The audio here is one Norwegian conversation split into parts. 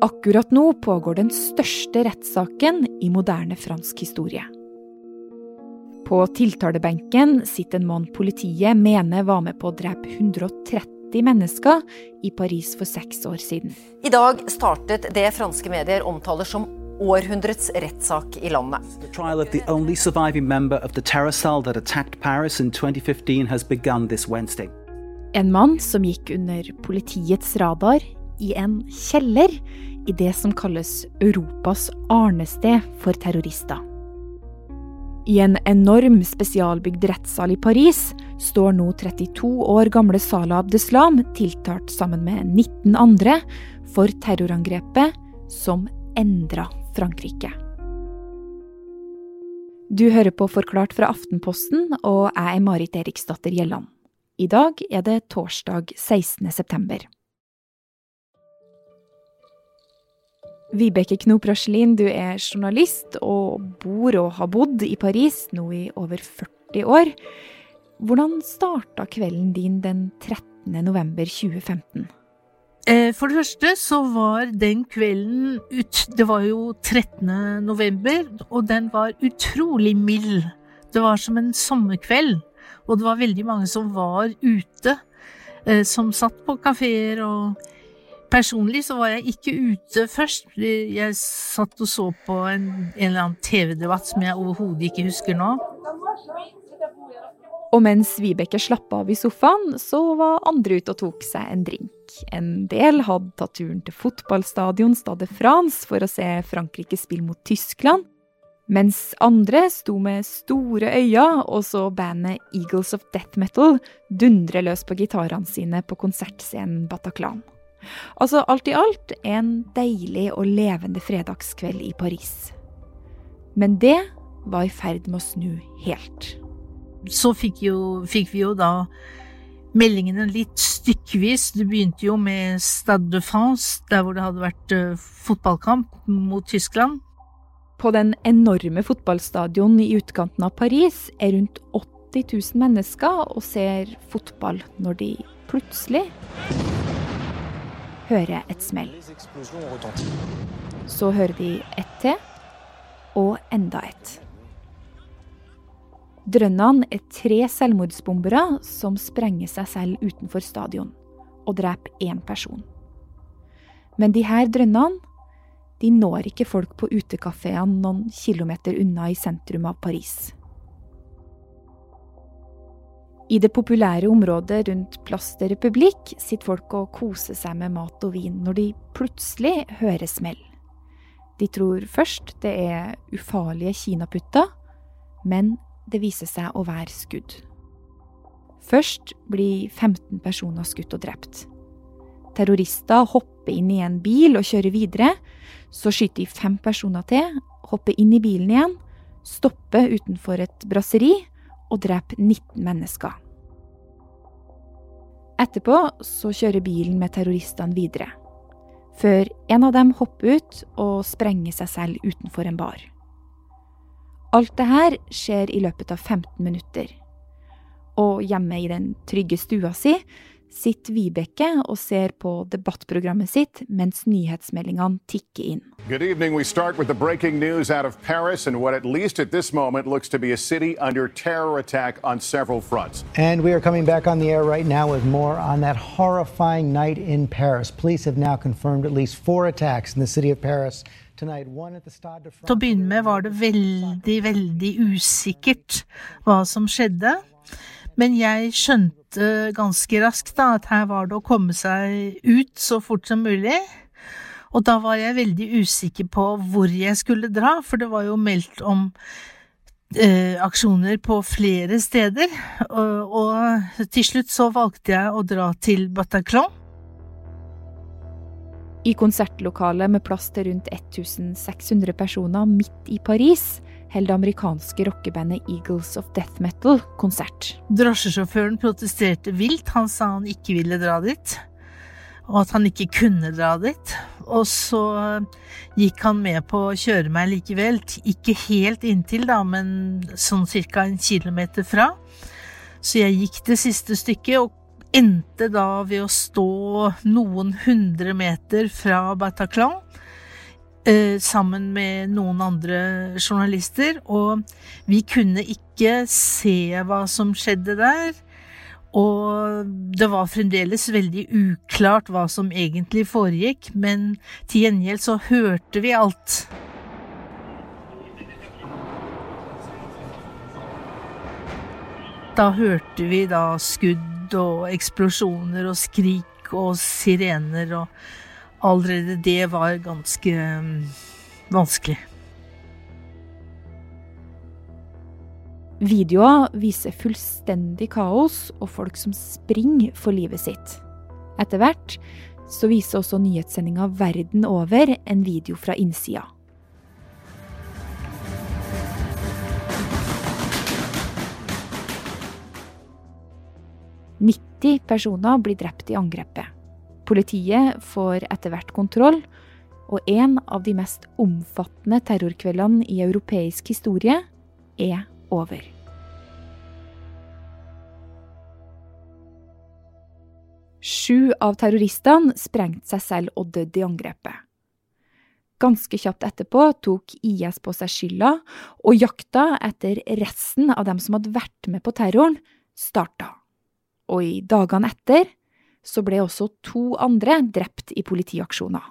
Akkurat nå pågår den største rettssaken i moderne fransk historie. På tiltalebenken sitter en mann politiet mener var med på å drepe 130 mennesker i Paris for seks år siden. I dag startet det franske medier omtaler som århundrets rettssak i landet. Trial of the only surviving member of the terror that attacked Paris in 2015 has begun this Wednesday. En mann som gikk under politiets radar i en kjeller i det som kalles Europas arnested for terrorister. I en enorm spesialbygd rettssal i Paris står nå 32 år gamle Salah Abdeslam tiltalt sammen med 19 andre for terrorangrepet som endra Frankrike. Du hører på Forklart fra Aftenposten, og jeg er Marit Eriksdatter Gjelland. I dag er det torsdag 16. september. Vibeke Knop Raslin, du er journalist og bor og har bodd i Paris nå i over 40 år. Hvordan starta kvelden din den 13. november 2015? Eh, for det første så var den kvelden ut Det var jo 13. november, og den var utrolig mild. Det var som en sommerkveld, og det var veldig mange som var ute. Eh, som satt på kafeer og Personlig så var jeg ikke ute først. Jeg satt og så på en, en eller annen TV-debatt som jeg overhodet ikke husker nå. Og mens Vibeke slapp av i sofaen, så var andre ute og tok seg en drink. En del hadde tatt turen til fotballstadion Stade France for å se Frankrike spille mot Tyskland, mens andre sto med store øyne og så bandet Eagles of Death Metal dundre løs på gitarene sine på konsertscenen Bataclan. Altså alt i alt en deilig og levende fredagskveld i Paris. Men det var i ferd med å snu helt så fikk, jo, fikk, vi jo da meldingene litt stykkevis. Det begynte jo med Stade de France, der hvor det hadde vært uh, fotballkamp mot Tyskland. På den enorme fotballstadion i utkanten av Paris er rundt 80 000 mennesker og ser fotball når de plutselig hører et smell. Så hører de ett til, og enda et. Drønnene er tre selvmordsbombere som sprenger seg selv utenfor stadion og dreper én person. Men de her drønnene de når ikke folk på utekafeene noen kilometer unna i sentrum av Paris. I det populære området rundt Place de Republique sitter folk og koser seg med mat og vin når de plutselig hører smell. De tror først det er ufarlige kinaputter, men det viser seg å være skudd. Først blir 15 personer skutt og drept. Terrorister hopper inn i en bil og kjører videre. Så skyter de fem personer til, hopper inn i bilen igjen, stopper utenfor et brasseri og dreper 19 mennesker. Etterpå så kjører bilen med terroristene videre, før en av dem hopper ut og sprenger seg selv utenfor en bar. Alt det her skjer i løpet av 15 minutter. Og hjemme i den trygge stua si sitter Vibeke og ser på debattprogrammet sitt mens nyhetsmeldingene tikker inn. Good evening. We start with the breaking news out of Paris and what, at least at this moment, looks to be a city under terror attack on several fronts. And we are coming back on the air right now with more on that horrifying night in Paris. Police have now confirmed at least four attacks in the city of Paris. Til å begynne med var det veldig, veldig usikkert hva som skjedde. Men jeg skjønte ganske raskt da at her var det å komme seg ut så fort som mulig. Og da var jeg veldig usikker på hvor jeg skulle dra, for det var jo meldt om eh, aksjoner på flere steder. Og, og til slutt så valgte jeg å dra til Bataclan. I konsertlokalet med plass til rundt 1600 personer midt i Paris holder det amerikanske rockebandet Eagles of Death Metal konsert. Drosjesjåføren protesterte vilt. Han sa han ikke ville dra dit, og at han ikke kunne dra dit. Og så gikk han med på å kjøre meg likevel, ikke helt inntil, da, men sånn ca. en kilometer fra. Så jeg gikk det siste stykket, og endte da ved å stå noen hundre meter fra Bataclan eh, sammen med noen andre journalister, og vi kunne ikke se hva som skjedde der. Og det var fremdeles veldig uklart hva som egentlig foregikk, men til gjengjeld så hørte vi alt. Da hørte vi da skudd og eksplosjoner og skrik og sirener, og allerede det var ganske um, vanskelig. Videoer viser fullstendig kaos og folk som springer for livet sitt. Etter hvert så viser også nyhetssendinga verden over en video fra innsida. «90 personer blir drept i angrepet. Politiet får etter hvert kontroll, og en av de mest omfattende terrorkveldene i europeisk historie er over. Sju av terroristene sprengte seg selv og døde i angrepet. Ganske kjapt etterpå tok IS på seg skylda, og jakta etter resten av dem som hadde vært med på terroren, starta. Og i dagene etter så ble også to andre drept i politiaksjoner.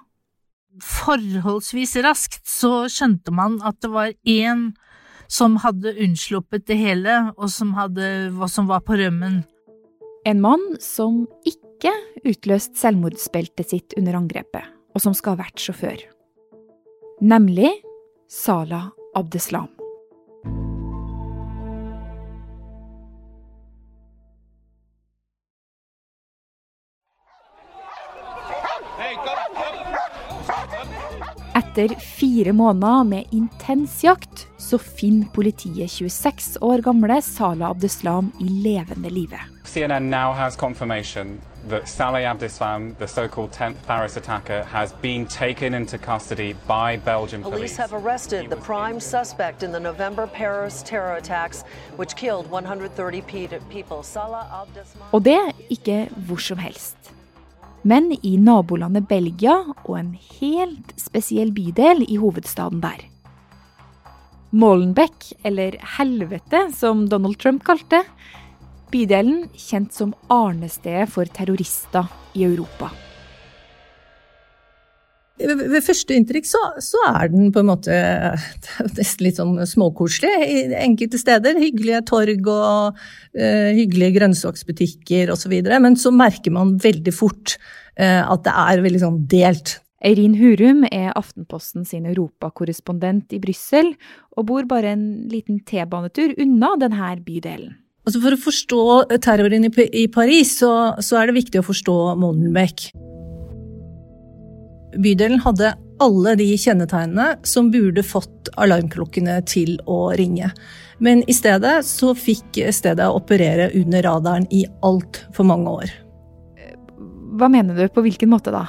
Forholdsvis raskt så skjønte man at det var én som hadde unnsluppet det hele, og som, hadde, som var på rømmen. En mann som ikke utløste selvmordsbeltet sitt under angrepet, og som skal ha vært sjåfør. Nemlig Salah Abdeslam. Etter fire måneder med intens jakt, så finner politiet 26 år gamle Salah Abdeslam i levende live. CNN now has confirmation that Saleh Abdeslam, the so-called 10th Paris attacker, has been taken into custody by Belgian police. Police have arrested the prime suspect in the November Paris terror attacks, which killed 130 people. Salah Abdeslam... Og det ikke hvor som helst men i nabolandet Belgia og en helt spesiell bydel i hovedstaden der. Molenbeck, eller Helvete som Donald Trump kalte bydelen kjent som arnestedet for terrorister i Europa. Ved første inntrykk så, så, er den på en måte nesten litt sånn småkoselig. Enkelte steder hyggelige torg og uh, hyggelige grønnsaksbutikker osv. Men så merker man veldig fort uh, at det er veldig sånn delt. Eirin Hurum er Aftenposten sin europakorrespondent i Brussel, og bor bare en liten T-banetur unna denne bydelen. Altså for å forstå terroren i, i Paris, så, så, er det viktig å forstå Molenbeek. Bydelen hadde alle de kjennetegnene som burde fått alarmklokkene til å ringe. Men i stedet så fikk stedet operere under radaren i altfor mange år. Hva mener du, på hvilken måte da?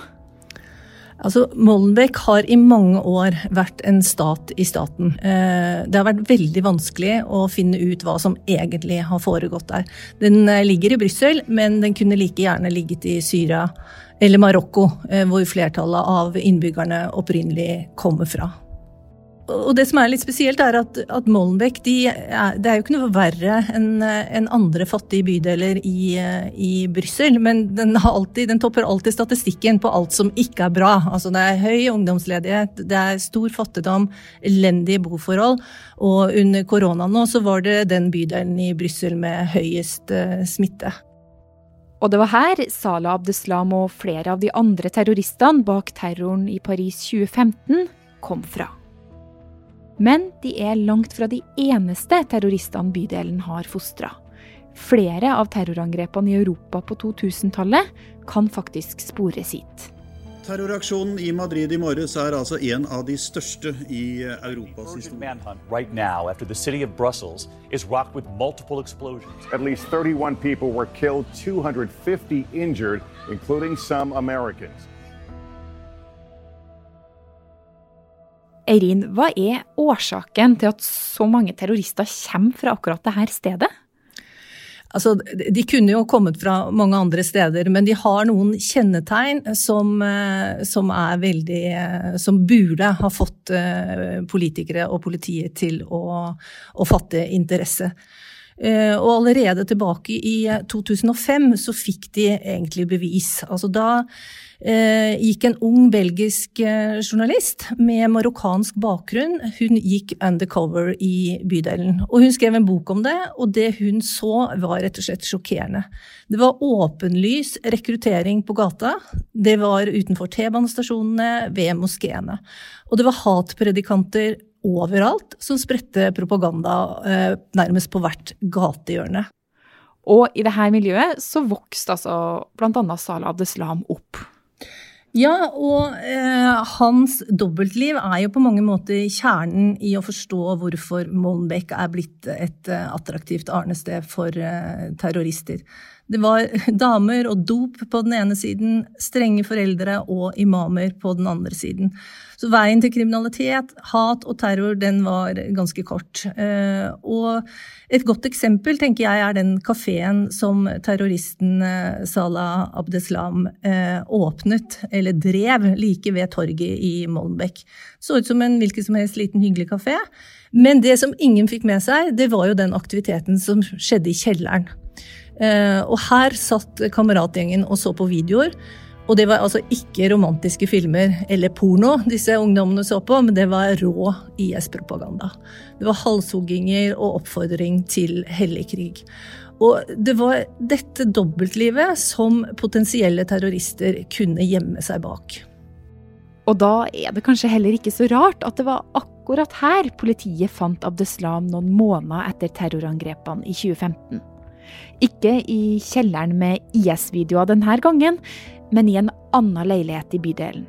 Altså, Molenbeek har i mange år vært en stat i staten. Eh, det har vært veldig vanskelig å finne ut hva som egentlig har foregått der. Den eh, ligger i Brussel, men den kunne like gjerne ligget i Syria eller Marokko, eh, hvor flertallet av innbyggerne opprinnelig kommer fra. Og det som er litt spesielt, er at, at Molenbeek de er, det er jo ikke noe verre enn en andre fattige bydeler i, i Brussel. Men den, alltid, den, topper alltid statistikken på alt som ikke er bra. Altså det er høy ungdomsledighet, det er stor fattigdom, elendige boforhold. Og under korona nå så var det den bydelen i Brussel med høyest uh, smitte. Og det var her Salah Abdeslam og flere av de andre terroristene bak terroren i Paris 2015 kom fra. Men de er langt fra de eneste terroristene bydelen har fostra. Flere av terrorangrepene i Europa på 2000-tallet kan faktisk spores hit. Terroraksjonen i Madrid i morges er altså en av de største i Europas historie. Right now, after the city of Brussels is rocked with multiple explosions. At least 31 people were killed, 250 injured, including some Americans. Eirin, hva er årsaken til at så mange terrorister kommer fra akkurat dette stedet? Altså, de kunne jo kommet fra mange andre steder, men de har noen kjennetegn som, eh, som er veldig eh, Som burde ha fått eh, politikere og politiet til å, å fatte interesse. Og allerede tilbake i 2005 så fikk de egentlig bevis. Altså da Eh, gikk en ung belgisk eh, journalist med marokkansk bakgrunn. Hun gikk undercover i bydelen. Og hun skrev en bok om det, og det hun så var rett og slett sjokkerende. Det var åpenlys rekruttering på gata. Det var utenfor T-banestasjonene, ved moskeene. Og det var hatpredikanter overalt som spredte propaganda eh, nærmest på hvert gatehjørne. Og i dette miljøet så vokste altså bl.a. Salah Abdeslam opp. Ja, og eh, hans dobbeltliv er jo på mange måter kjernen i å forstå hvorfor Molenbeek er blitt et eh, attraktivt arnested for eh, terrorister. Det var damer og dop på den ene siden, strenge foreldre og imamer på den andre siden. Så veien til kriminalitet, hat og terror, den var ganske kort. Eh, og et godt eksempel, tenker jeg, er den kafeen som terroristen eh, Salah Abdeslam eh, åpnet, eller drev, like ved torget i Molenbeek. Så ut som en hvilken som helst liten hyggelig kafé. Men det som ingen fikk med seg, det var jo den aktiviteten som skjedde i kjelleren. Og her satt kameratgjengen og så på videoer og det var altså ikke romantiske filmer eller porno disse ungdommene så på, men det var rå IS-propaganda. Det var halshogginger og oppfordring til hellig krig. Og det var dette dobbeltlivet som potensielle terrorister kunne gjemme seg bak. Og da er det kanskje heller ikke så rart at det var akkurat her politiet fant Abdeslam noen måneder etter terrorangrepene i 2015. Ikke i kjelleren med IS-videoer denne gangen, men i en annen leilighet i bydelen.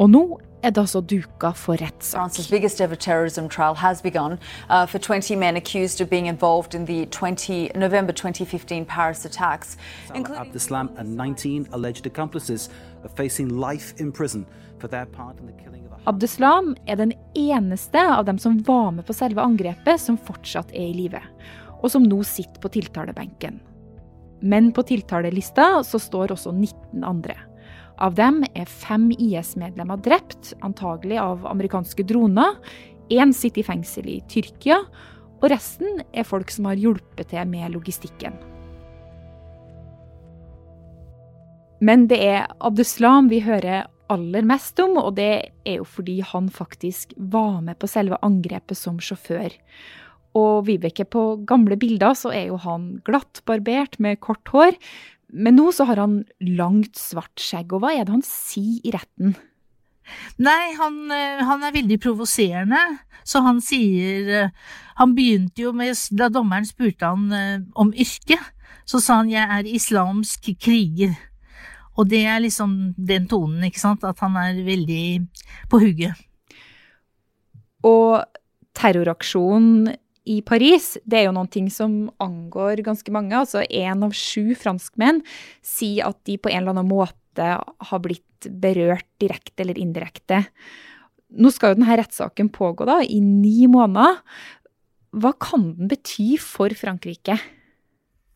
Og nå er det altså duka for rettssak. France's biggest ever terrorism trial has begun uh, for 20 men accused of being involved in the 20, November 2015 Paris attacks. Abdeslam and 19 alleged accomplices are facing life in prison for their part in the killing of Abdeslam er den eneste av dem som var med på selve angrepet, som fortsatt er i live, og som nå sitter på tiltalebenken. Men på tiltalelista så står også 19 andre. Av dem er fem IS-medlemmer drept, antagelig av amerikanske droner. Én sitter i fengsel i Tyrkia, og resten er folk som har hjulpet til med logistikken. Men det er Abdeslam vi hører aller mest om, og det er jo fordi han faktisk var med på selve angrepet som sjåfør. Og Vibeke, på gamle bilder så er jo han glattbarbert med kort hår. Men nå så har han langt, svart skjegg. Og hva er det han sier i retten? Nei, han, eh, han er veldig provoserende. Så han sier eh, Han begynte jo med Da dommeren spurte han eh, om yrke, så sa han 'jeg er islamsk kriger'. Og det er liksom den tonen, ikke sant, at han er veldig på hugget. Og terroraksjonen i Paris, det er jo noen ting som angår ganske mange. Altså én av sju franskmenn sier at de på en eller annen måte har blitt berørt direkte eller indirekte. Nå skal jo denne rettssaken pågå da, i ni måneder. Hva kan den bety for Frankrike?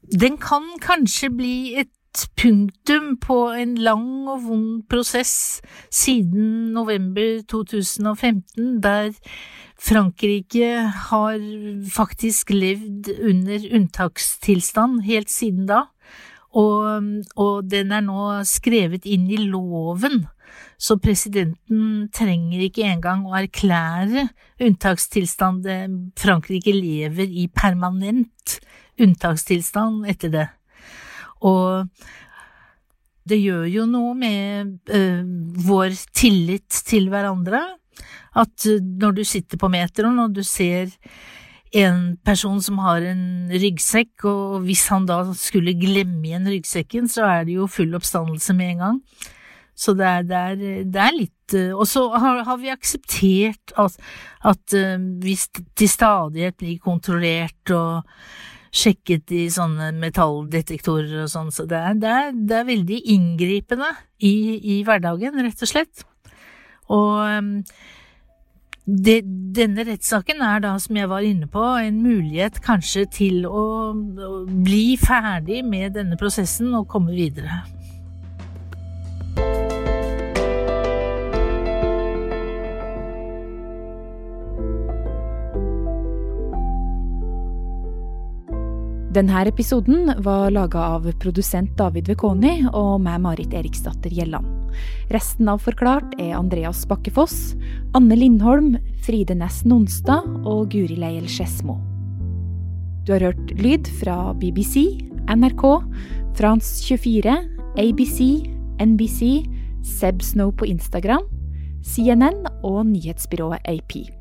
Den kan kanskje bli et punktum på en lang og vond prosess siden november 2015, der Frankrike har faktisk levd under unntakstilstand helt siden da, og, og, den er nå skrevet inn i loven, så presidenten trenger ikke engang å erklære unntakstilstand. Frankrike lever i permanent unntakstilstand etter det. Og det gjør jo noe med ø, vår tillit til hverandre. At uh, når du sitter på metroen og du ser en person som har en ryggsekk, og hvis han da skulle glemme igjen ryggsekken, så er det jo full oppstandelse med en gang. Så det er, det er, det er litt uh, Og så har, har, vi akseptert at, at vi til stadighet blir kontrollert og sjekket i sånne metalldetektorer og sånn, så det er, det er, det er veldig inngripende i, i, hverdagen, rett og slett. Og det, denne rettssaken er da, som jeg var inne på, en mulighet kanskje til å, å bli ferdig med denne prosessen og komme videre. Denne episoden var laga av produsent David Vekoni og meg, Marit Eriksdatter Gjelland. Resten av Forklart er Andreas Bakkefoss, Anne Lindholm, Fride Næss Nonstad og Guri Leiel Skedsmo. Du har hørt lyd fra BBC, NRK, France 24, ABC, NBC, Seb Snow på Instagram, CNN og nyhetsbyrået AP.